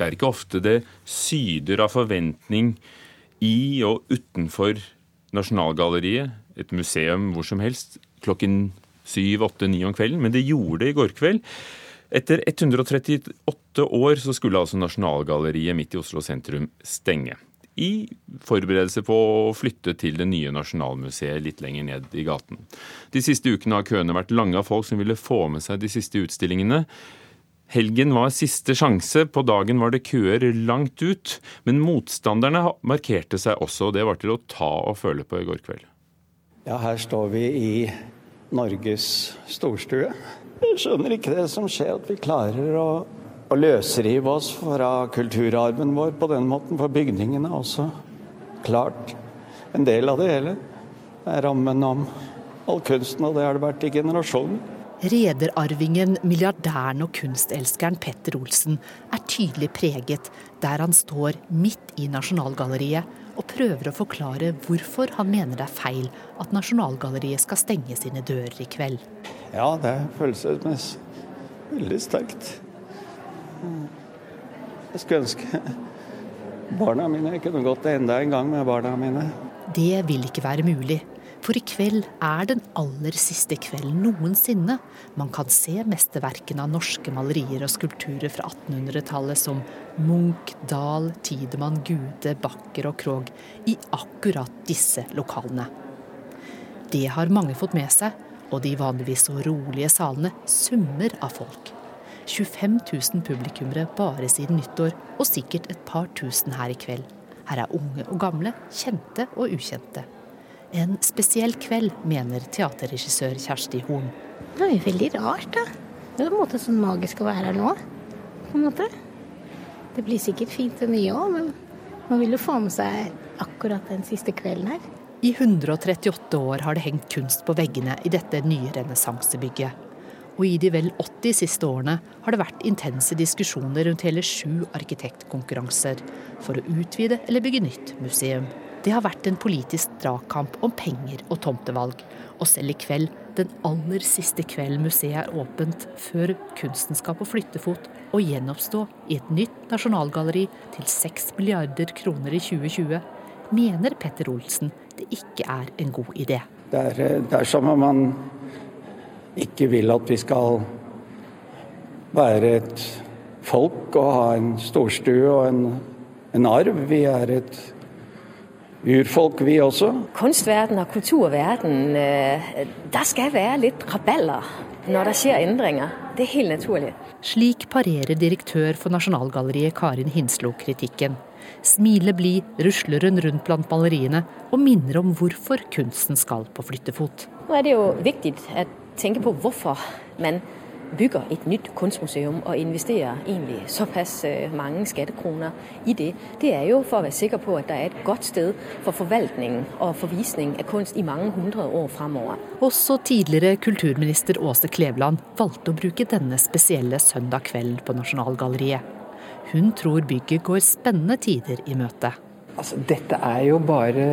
Det er ikke ofte det syder av forventning i og utenfor Nasjonalgalleriet, et museum hvor som helst, klokken syv, åtte, ni om kvelden, men det gjorde det i går kveld. Etter 138 år så skulle altså Nasjonalgalleriet midt i Oslo sentrum stenge. I forberedelse på å flytte til det nye Nasjonalmuseet litt lenger ned i gaten. De siste ukene har køene vært lange av folk som ville få med seg de siste utstillingene. Helgen var siste sjanse, på dagen var det køer langt ut. Men motstanderne markerte seg også, og det var til å ta og føle på i går kveld. Ja, her står vi i Norges storstue. Jeg skjønner ikke det som skjer, at vi klarer å, å løsrive oss fra kulturarven vår på den måten. For bygningene også klart en del av det hele. Det er rammen om all kunsten, og det har det vært i generasjoner. Rederarvingen, milliardæren og kunstelskeren Petter Olsen er tydelig preget der han står midt i Nasjonalgalleriet og prøver å forklare hvorfor han mener det er feil at Nasjonalgalleriet skal stenge sine dører i kveld. Ja, det føles veldig sterkt. Jeg skulle ønske barna mine kunne gått enda en gang med barna mine. Det vil ikke være mulig. For i kveld er den aller siste kvelden noensinne man kan se mesterverkene av norske malerier og skulpturer fra 1800-tallet som Munch, Dahl, Tidemann, Gude, Bakker og Krogh i akkurat disse lokalene. Det har mange fått med seg, og de vanligvis så rolige salene summer av folk. 25 000 publikummere bare siden nyttår, og sikkert et par tusen her i kveld. Her er unge og gamle, kjente og ukjente. En spesiell kveld, mener teaterregissør Kjersti Horn. Det er jo veldig rart, da. Det er på en måte sånn magisk å være her nå. på en måte. Det blir sikkert fint det nye òg, men man vil jo få med seg akkurat den siste kvelden her. I 138 år har det hengt kunst på veggene i dette nye renessansebygget. Og i de vel 80 siste årene har det vært intense diskusjoner rundt hele sju arkitektkonkurranser for å utvide eller bygge nytt museum. Det har vært en politisk dragkamp om penger og tomtevalg. Og selv i kveld, den aller siste kvelden museet er åpent, før kunsten skal på flyttefot og gjenoppstå i et nytt nasjonalgalleri til 6 milliarder kroner i 2020, mener Petter Olsen det ikke er en god idé. Det er, det er som om man ikke vil at vi skal være et folk og ha en storstue og en, en arv. Vi er et urfolk, vi også. Kunstverden og kulturverden, det der skal være litt rabeller når det skjer endringer. Det er helt naturlig. Slik parerer direktør for Nasjonalgalleriet Karin Hinslo kritikken. Smilet blid rusler hun rundt blant maleriene og minner om hvorfor kunsten skal på flyttefot. Nå er det jo viktig å tenke på hvorfor man bygger et nytt kunstmuseum og investerer egentlig såpass øh, mange skattekroner i det, det er jo for å være sikker på at det er et godt sted for forvaltning og forvisning av kunst i mange hundre år fremover. Også tidligere kulturminister Åse Kleveland valgte å bruke denne spesielle søndag kvelden på Nasjonalgalleriet. Hun tror bygget går spennende tider i møte. Altså, dette er jo bare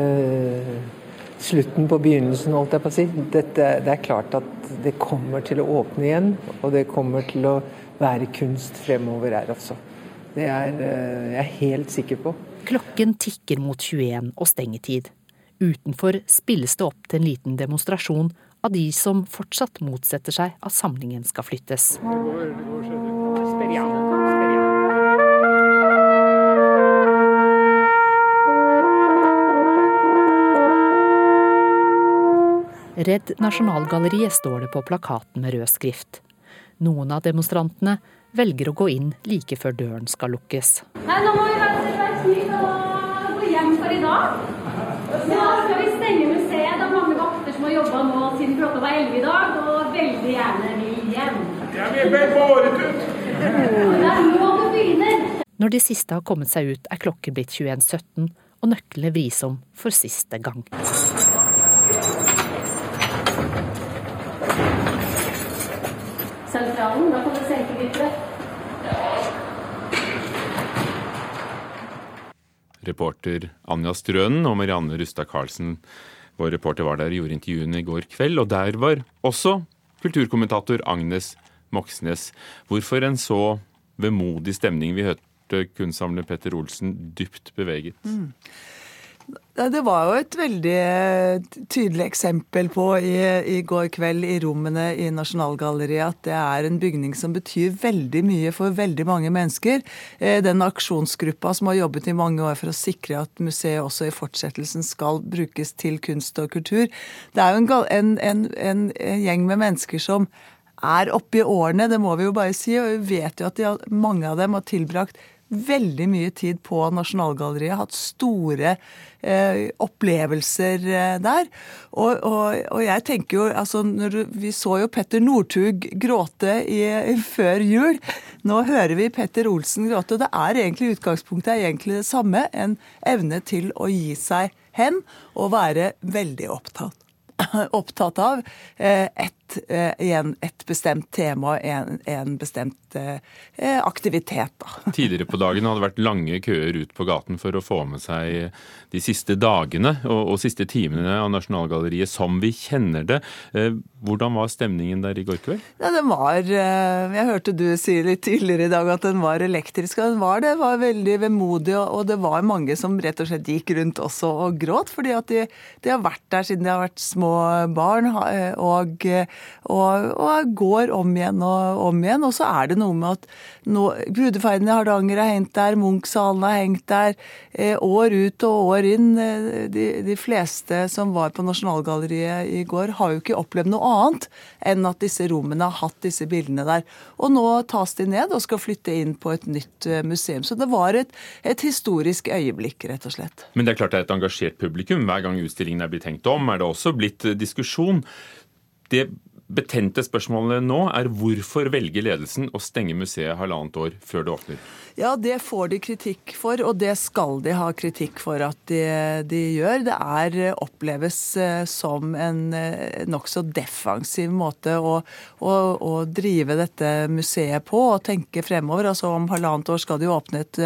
slutten på begynnelsen, holdt jeg på å si. Dette, det er klart at det kommer til å åpne igjen, og det kommer til å være kunst fremover her også. Det er eh, jeg er helt sikker på. Klokken tikker mot 21 og stengetid. Utenfor spilles det opp til en liten demonstrasjon av de som fortsatt motsetter seg at samlingen skal flyttes. Redd Nasjonalgalleriet står det på plakaten med rød skrift. Noen av demonstrantene velger å gå inn like før døren skal lukkes. Nei, nå må vi være tid å gå hjem for i dag. Nå skal vi stenge museet. Det er mange vakter som har jobba nå siden klokka var 11 i dag, og veldig gjerne vil hjem. Jeg vil bli båret ut. Det er nå det begynner. Når de siste har kommet seg ut, er klokken blitt 21.17, og nøklene vris om for siste gang. Sentralen, da kan du senke litt. Reporter Anja Strønen og Marianne Rustad Karlsen, vår reporter var der og gjorde intervjuene i går kveld. Og der var også kulturkommentator Agnes Moxnes. Hvorfor en så vemodig stemning? Vi hørte kunstsamler Petter Olsen dypt beveget. Mm. Det var jo et veldig eh, tydelig eksempel på i, i, går kveld i rommene i Nasjonalgalleriet at det er en bygning som betyr veldig mye for veldig mange mennesker. Eh, den aksjonsgruppa som har jobbet i mange år for å sikre at museet også i fortsettelsen skal brukes til kunst og kultur. Det er jo en, en, en, en gjeng med mennesker som er oppe i årene, det må vi jo bare si. Og vi vet jo at de, mange av dem har tilbrakt veldig mye tid på Nasjonalgalleriet, hatt store eh, opplevelser eh, der. Og, og, og, jeg tenker jo altså du, Vi så jo Petter Northug gråte i, før jul. Nå hører vi Petter Olsen gråte. og Det er egentlig utgangspunktet er egentlig det samme. En evne til å gi seg hen og være veldig opptatt. opptatt av eh, et, eh, et bestemt tema, en, en bestemt eh, aktivitet. Da. Tidligere på dagen hadde det vært lange køer ut på gaten for å få med seg de siste dagene og, og siste timene av Nasjonalgalleriet som vi kjenner det. Hvordan var stemningen der i går kveld? Ja, den var Jeg hørte du si litt tidligere i dag at den var elektrisk. Og den var det. var veldig vemodig, og det var mange som rett og slett gikk rundt også og gråt. fordi at de, de har vært der siden de har vært små barn eh, og, og, og, går om igjen og om igjen. Og så er det noe med at nå, Brudeferden i Hardanger har hengt der, Munch-salen har hengt der. Eh, år ut og år inn. Eh, de, de, fleste som var på Nasjonalgalleriet i går, har jo ikke opplevd noe annet enn at disse rommene har hatt disse bildene der. Og nå tas de ned og skal flytte inn på et nytt museum. Så det var et, et historisk øyeblikk, rett og slett. Men det er klart det er et engasjert publikum. Hver gang utstillingen er blitt tenkt om, er det også blitt diskusjon. Det betente spørsmålene nå er hvorfor velger ledelsen å stenge museet halvannet år før det åpner? Ja, det får de kritikk for, og det skal de ha kritikk for at de, de gjør. Det er oppleves eh, som en eh, nokså defensiv måte å, å, å, drive dette museet på og tenke fremover. Altså Om halvannet år skal de åpne et,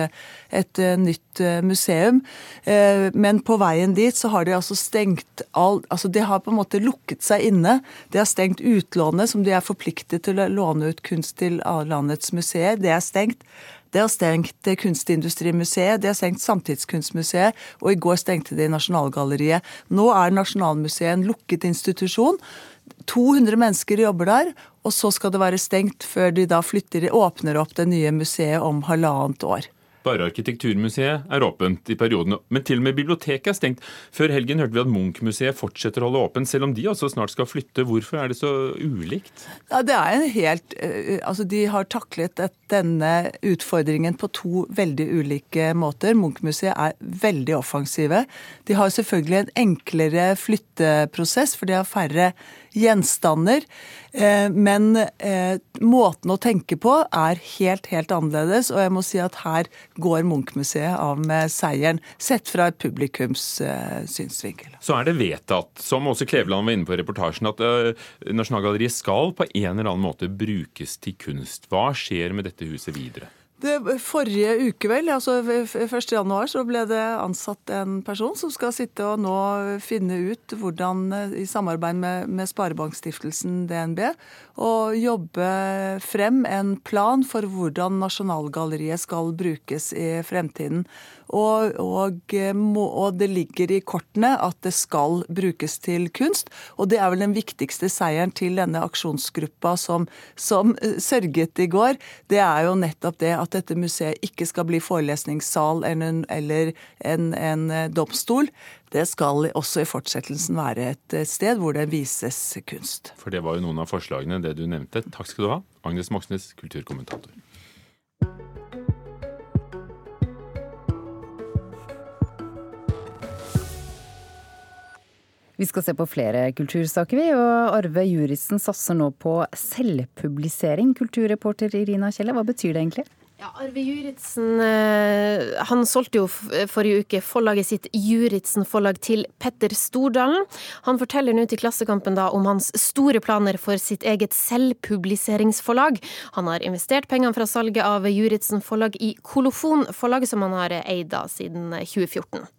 et nytt museum. Eh, men på veien dit så har de altså stengt alt Altså de har på en måte lukket seg inne. De har stengt utlånet, som de er forpliktet til å låne ut kunst til landets museer. Det er stengt. Det har stengt Kunstindustrimuseet, det har stengt Samtidskunstmuseet, og i går stengte de Nasjonalgalleriet. Nå er Nasjonalmuseet en lukket institusjon. 200 mennesker jobber der, og så skal det være stengt før de da flytter, åpner opp det nye museet om halvannet år. Bare Arkitekturmuseet er åpent i perioden, men til og med biblioteket er stengt. Før helgen hørte vi at Munch-museet fortsetter å holde åpent, selv om de også snart skal flytte. Hvorfor er det så ulikt? Ja, det er en helt, eh, altså De har taklet denne utfordringen på to veldig ulike måter. Munch-museet er veldig offensive. De har selvfølgelig en enklere flytteprosess, for de har færre gjenstander. Eh, men eh, måten å tenke på er helt, helt annerledes. Og jeg må si at her går Munch-museet av med seieren, sett fra et publikums eh, synsvinkel. Så er det vedtatt, som også Kleveland var inne på i reportasjen, at Nasjonalgalleriet skal på en eller annen måte brukes til kunst. Hva skjer med dette huset videre? Det, forrige uke, vel, altså 1.1, så ble det ansatt en person som skal sitte og nå finne ut hvordan, i samarbeid med, med Sparebankstiftelsen DNB, og jobbe frem en plan for hvordan Nasjonalgalleriet skal brukes i fremtiden. Og, og, og, det ligger i kortene at det skal brukes til kunst. Og det er vel den viktigste seieren til denne aksjonsgruppa som, som sørget i går. Det er jo nettopp det at dette museet ikke skal bli forelesningssal eller, eller en, en domstol. Det skal også i fortsettelsen være et sted hvor det vises kunst. For det var jo noen av forslagene det du nevnte. Takk skal du ha, Agnes Moxnes, kulturkommentator. Vi skal se på flere kultursaker, vi. Og Arve Juritzen satser nå på selvpublisering. Kulturreporter Irina Kjelle, hva betyr det egentlig? Ja, Arve Juritzen eh, han solgte jo forrige uke forlaget sitt Juritzen forlag til Petter Stordalen. Han forteller nå til Klassekampen da om hans store planer for sitt eget selvpubliseringsforlag. Han har investert pengene fra salget av Juritzen forlag i Kolofon forlag, som han har eid da siden 2014.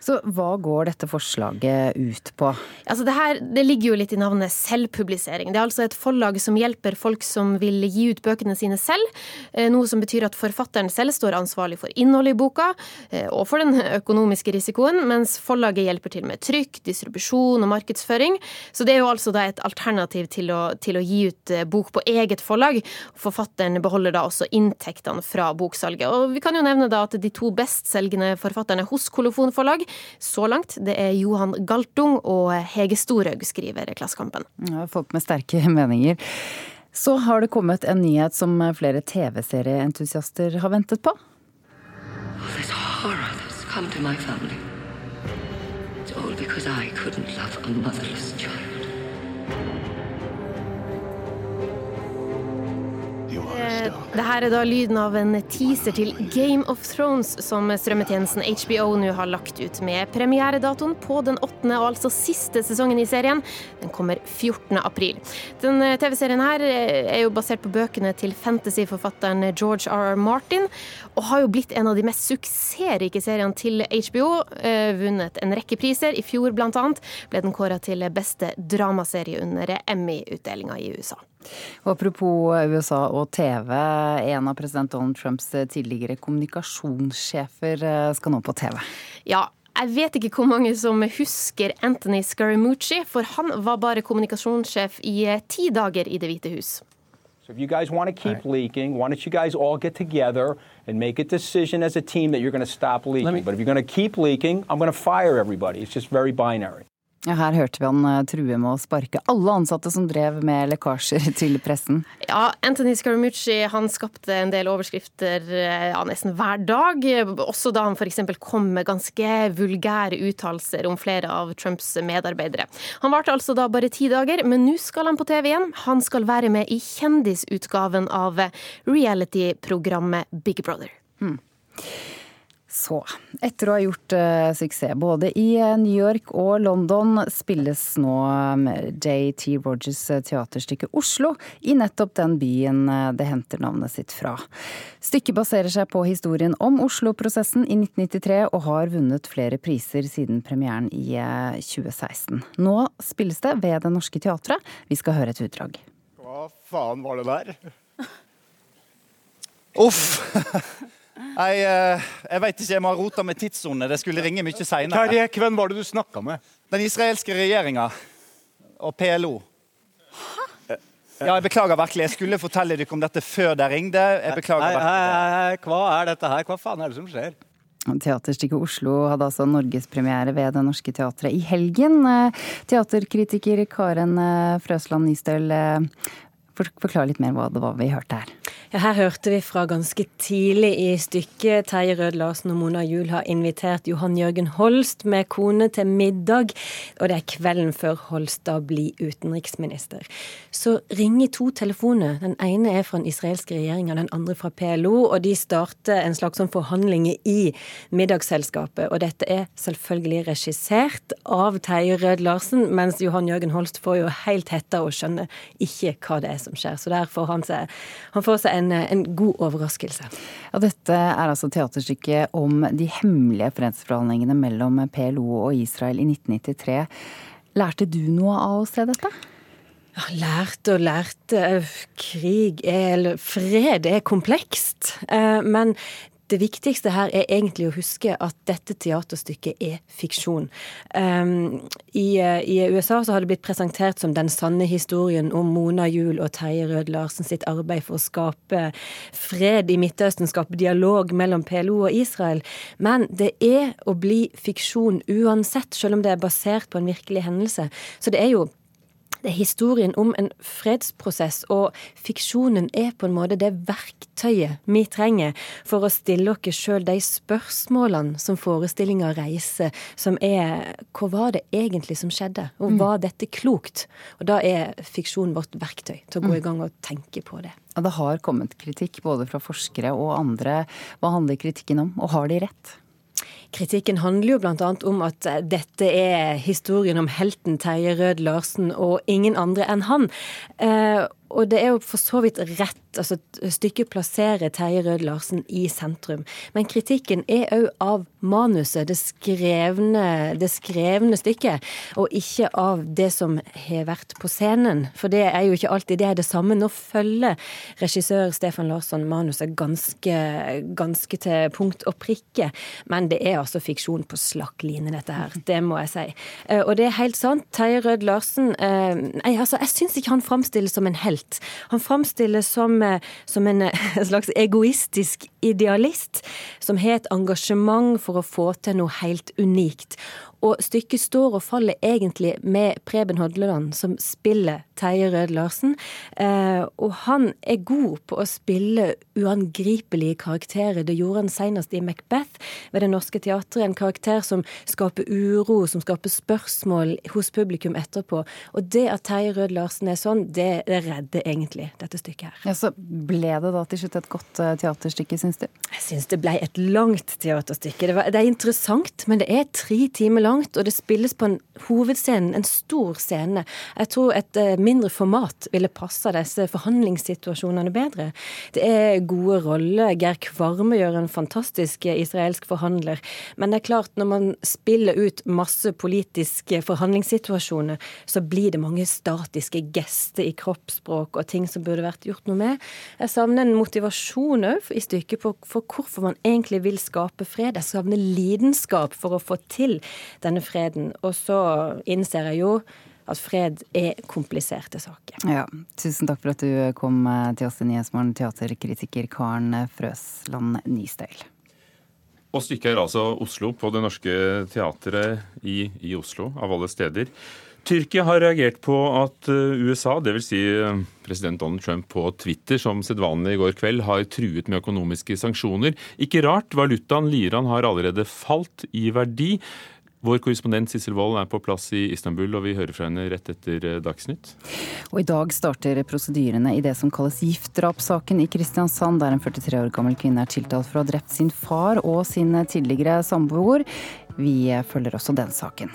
Så hva går dette forslaget ut på? Altså det, her, det ligger jo litt i navnet selvpublisering. Det er altså et forlag som hjelper folk som vil gi ut bøkene sine selv. Eh, noe som betyr at forfatteren selv står ansvarlig for innholdet i boka eh, og for den økonomiske risikoen, mens forlaget hjelper til med trykk, distribusjon og markedsføring. Så det er jo altså et alternativ til å, til å gi ut eh, bok på eget forlag. Forfatteren beholder da også inntektene fra boksalget. Og vi kan jo nevne da at de to bestselgende forfatterne hos Kolofon forlag så langt. Det er Johan Galtung og Hege Storhaug, skriver Klassekampen. Ja, folk med sterke meninger. Så har det kommet en nyhet som flere TV-serieentusiaster har ventet på. It's all because I couldn't love a motherless child. Det her er da lyden av en teaser til Game of Thrones som strømmetjenesten HBO nå har lagt ut, med premieredatoen på den åttende og altså siste sesongen i serien. Den kommer 14. april. Den eh, TV-serien her eh, er jo basert på bøkene til fantasyforfatteren George R. R. Martin, og har jo blitt en av de mest suksessrike seriene til HBO. Vunnet en rekke priser. I fjor annet ble den kåra til beste dramaserie under Emmy-utdelinga i USA. Og apropos USA og TV. En av president Donald Trumps tidligere kommunikasjonssjefer eh, skal nå på TV. Ja, jeg vet ikke hvor mange som husker Anthony Scaramucci, for han var bare kommunikasjonssjef i eh, ti dager i Det hvite hus. So if you guys want to keep leaking, why don't you guys all get together and make a decision as a team that you're going to stop leaking? Me... But if you're going to keep leaking, I'm going to fire everybody. It's just very binary. Ja, her hørte vi han eh, true med å sparke alle ansatte som drev med lekkasjer til pressen. Ja, Anthony Scaramucci han skapte en del overskrifter eh, ja, nesten hver dag. Også da han f.eks. kom med ganske vulgære uttalelser om flere av Trumps medarbeidere. Han varte altså da bare ti dager, men nå skal han på TV igjen. Han skal være med i kjendisutgaven av reality-programmet Big Brother. Hmm. Så, etter å ha gjort uh, suksess både i uh, New York og London, spilles nå um, JT Rogers uh, teaterstykke Oslo i nettopp den byen det henter navnet sitt fra. Stykket baserer seg på historien om Oslo-prosessen i 1993 og har vunnet flere priser siden premieren i 2016. Nå spilles det ved Det Norske Teatret. Vi skal høre et utdrag. Hva faen var det der? Uff! Jeg, eh, jeg veit ikke, jeg må ha rota med tidssone. Det skulle ringe mye seinere. Hvem var det du snakka med? Den israelske regjeringa og PLO. Hæ? Ja, jeg beklager virkelig. Jeg skulle fortelle dere om dette før dere ringte. Jeg beklager virkelig. Hva er dette her? Hva faen er det som skjer? Teaterstykket Oslo hadde altså norgespremiere ved Det Norske Teatret i helgen. Eh, teaterkritiker Karen eh, Frøsland Nystøl, Forklar litt mer hva det var vi hørte her. Ja, her hørte vi fra ganske tidlig i stykket. Terje Rød Larsen og Mona Juel har invitert Johan Jørgen Holst med kone til middag. Og det er kvelden før Holstad blir utenriksminister. Så ringer to telefoner. Den ene er fra den israelske regjeringa, den andre fra PLO. Og de starter en slags sånn forhandlinger i middagsselskapet. Og dette er selvfølgelig regissert av Terje Rød Larsen, mens Johan Jørgen Holst får jo helt hetta og skjønner ikke hva det er som skjer. Så der får han, seg, han får seg en, en, god overraskelse. Ja, dette er altså teaterstykket om de hemmelige fredsforhandlingene mellom PLO og Israel i 1993. Lærte du noe av å se dette? Ja, lærte og lærte. Krig er, eller fred er komplekst. Eh, men det viktigste her er egentlig å huske at dette teaterstykket er fiksjon. Um, i, i, USA så har det blitt presentert som den sanne historien om Mona Juel og Terje Rød Larsen sitt arbeid for å skape fred i Midtøsten, skape dialog mellom PLO og Israel. Men det er å bli fiksjon uansett, selv om det er basert på en virkelig hendelse. Så det er jo det er historien om en fredsprosess, og fiksjonen er på en måte det verktøyet vi trenger for å stille oss sjøl de spørsmålene som forestillinga reiser, som er hva var det egentlig som skjedde, og mm. var dette klokt? Og da er fiksjon vårt verktøy til å gå i mm. gang og tenke på det. Ja, det har kommet kritikk både fra forskere og andre. Hva handler kritikken om, og har de rett? Kritikken handler jo bl.a. om at dette er historien om helten Terje Rød Larsen og ingen andre enn han. Og det er jo for så vidt rett. altså Stykket plasserer Terje Rød Larsen i sentrum. Men kritikken er òg av manuset, det skrevne, det skrevne stykket, og ikke av det som har vært på scenen. For det er jo ikke alltid det er det samme. Nå følger regissør Stefan Larsson manuset ganske, ganske til punkt og prikke. Men det er altså fiksjon på slakk line, dette her. Det må jeg si. Eh, og det er helt sant. Terje Rød Larsen eh, Nei, altså, jeg syns ikke han framstilles som en helt helt. Han framstilles som, eh, som en, en, slags egoistisk idealist som har et engasjement for å få til noe helt unikt. Og stykket står og faller egentlig med Preben Hodleland, som spiller Terje Rød Larsen. Eh, og han er god på å spille uangripelige karakterer. Det gjorde han senest i Macbeth ved Det Norske Teatret. En karakter som skaper uro, som skaper spørsmål hos publikum etterpå. Og det at Terje Rød Larsen er sånn, det, det redder egentlig dette stykket her. Ja, Så ble det da til slutt et godt uh, teaterstykke, syns du? Jeg syns det ble et langt teaterstykke. Det, var, det er interessant, men det er tre timer langt langt, og det spilles på en hovedscene, en stor scene. Jeg tror et eh, mindre format ville passa disse forhandlingssituasjonene bedre. Det er gode roller. Geir Kvarme gjør en fantastisk eh, israelsk forhandler. Men det er klart, når man spiller ut masse politiske forhandlingssituasjoner, så blir det mange statiske gester i kroppsspråk og ting som burde vært gjort noe med. Jeg savner en motivasjon òg i stykket for, for hvorfor man egentlig vil skape fred. Jeg savner lidenskap for å få til denne freden. Og så innser jeg jo at fred er kompliserte saker. Ja, Tusen takk for at du kom til oss i Nyhetsmorgen, teaterkritiker Karen Frøsland Nystøyl. Og stykket er altså Oslo, på Det Norske Teatret i, i Oslo, av alle steder. Tyrkia har reagert på at eh, USA, dvs. Si eh, president Donald Trump på Twitter, som sedvanlig i går kveld, har truet med økonomiske sanksjoner. Ikke rart, valutaen liran har allerede falt i verdi. Vår korrespondent Sissel Wold er på plass i Istanbul, og vi hører fra henne rett etter eh, Dagsnytt. Og I dag starter prosedyrene i det som kalles giftdrapssaken i Kristiansand, der en 43 år gammel kvinne er tiltalt for å ha drept sin far og sin tidligere samboer. Vi følger også den saken.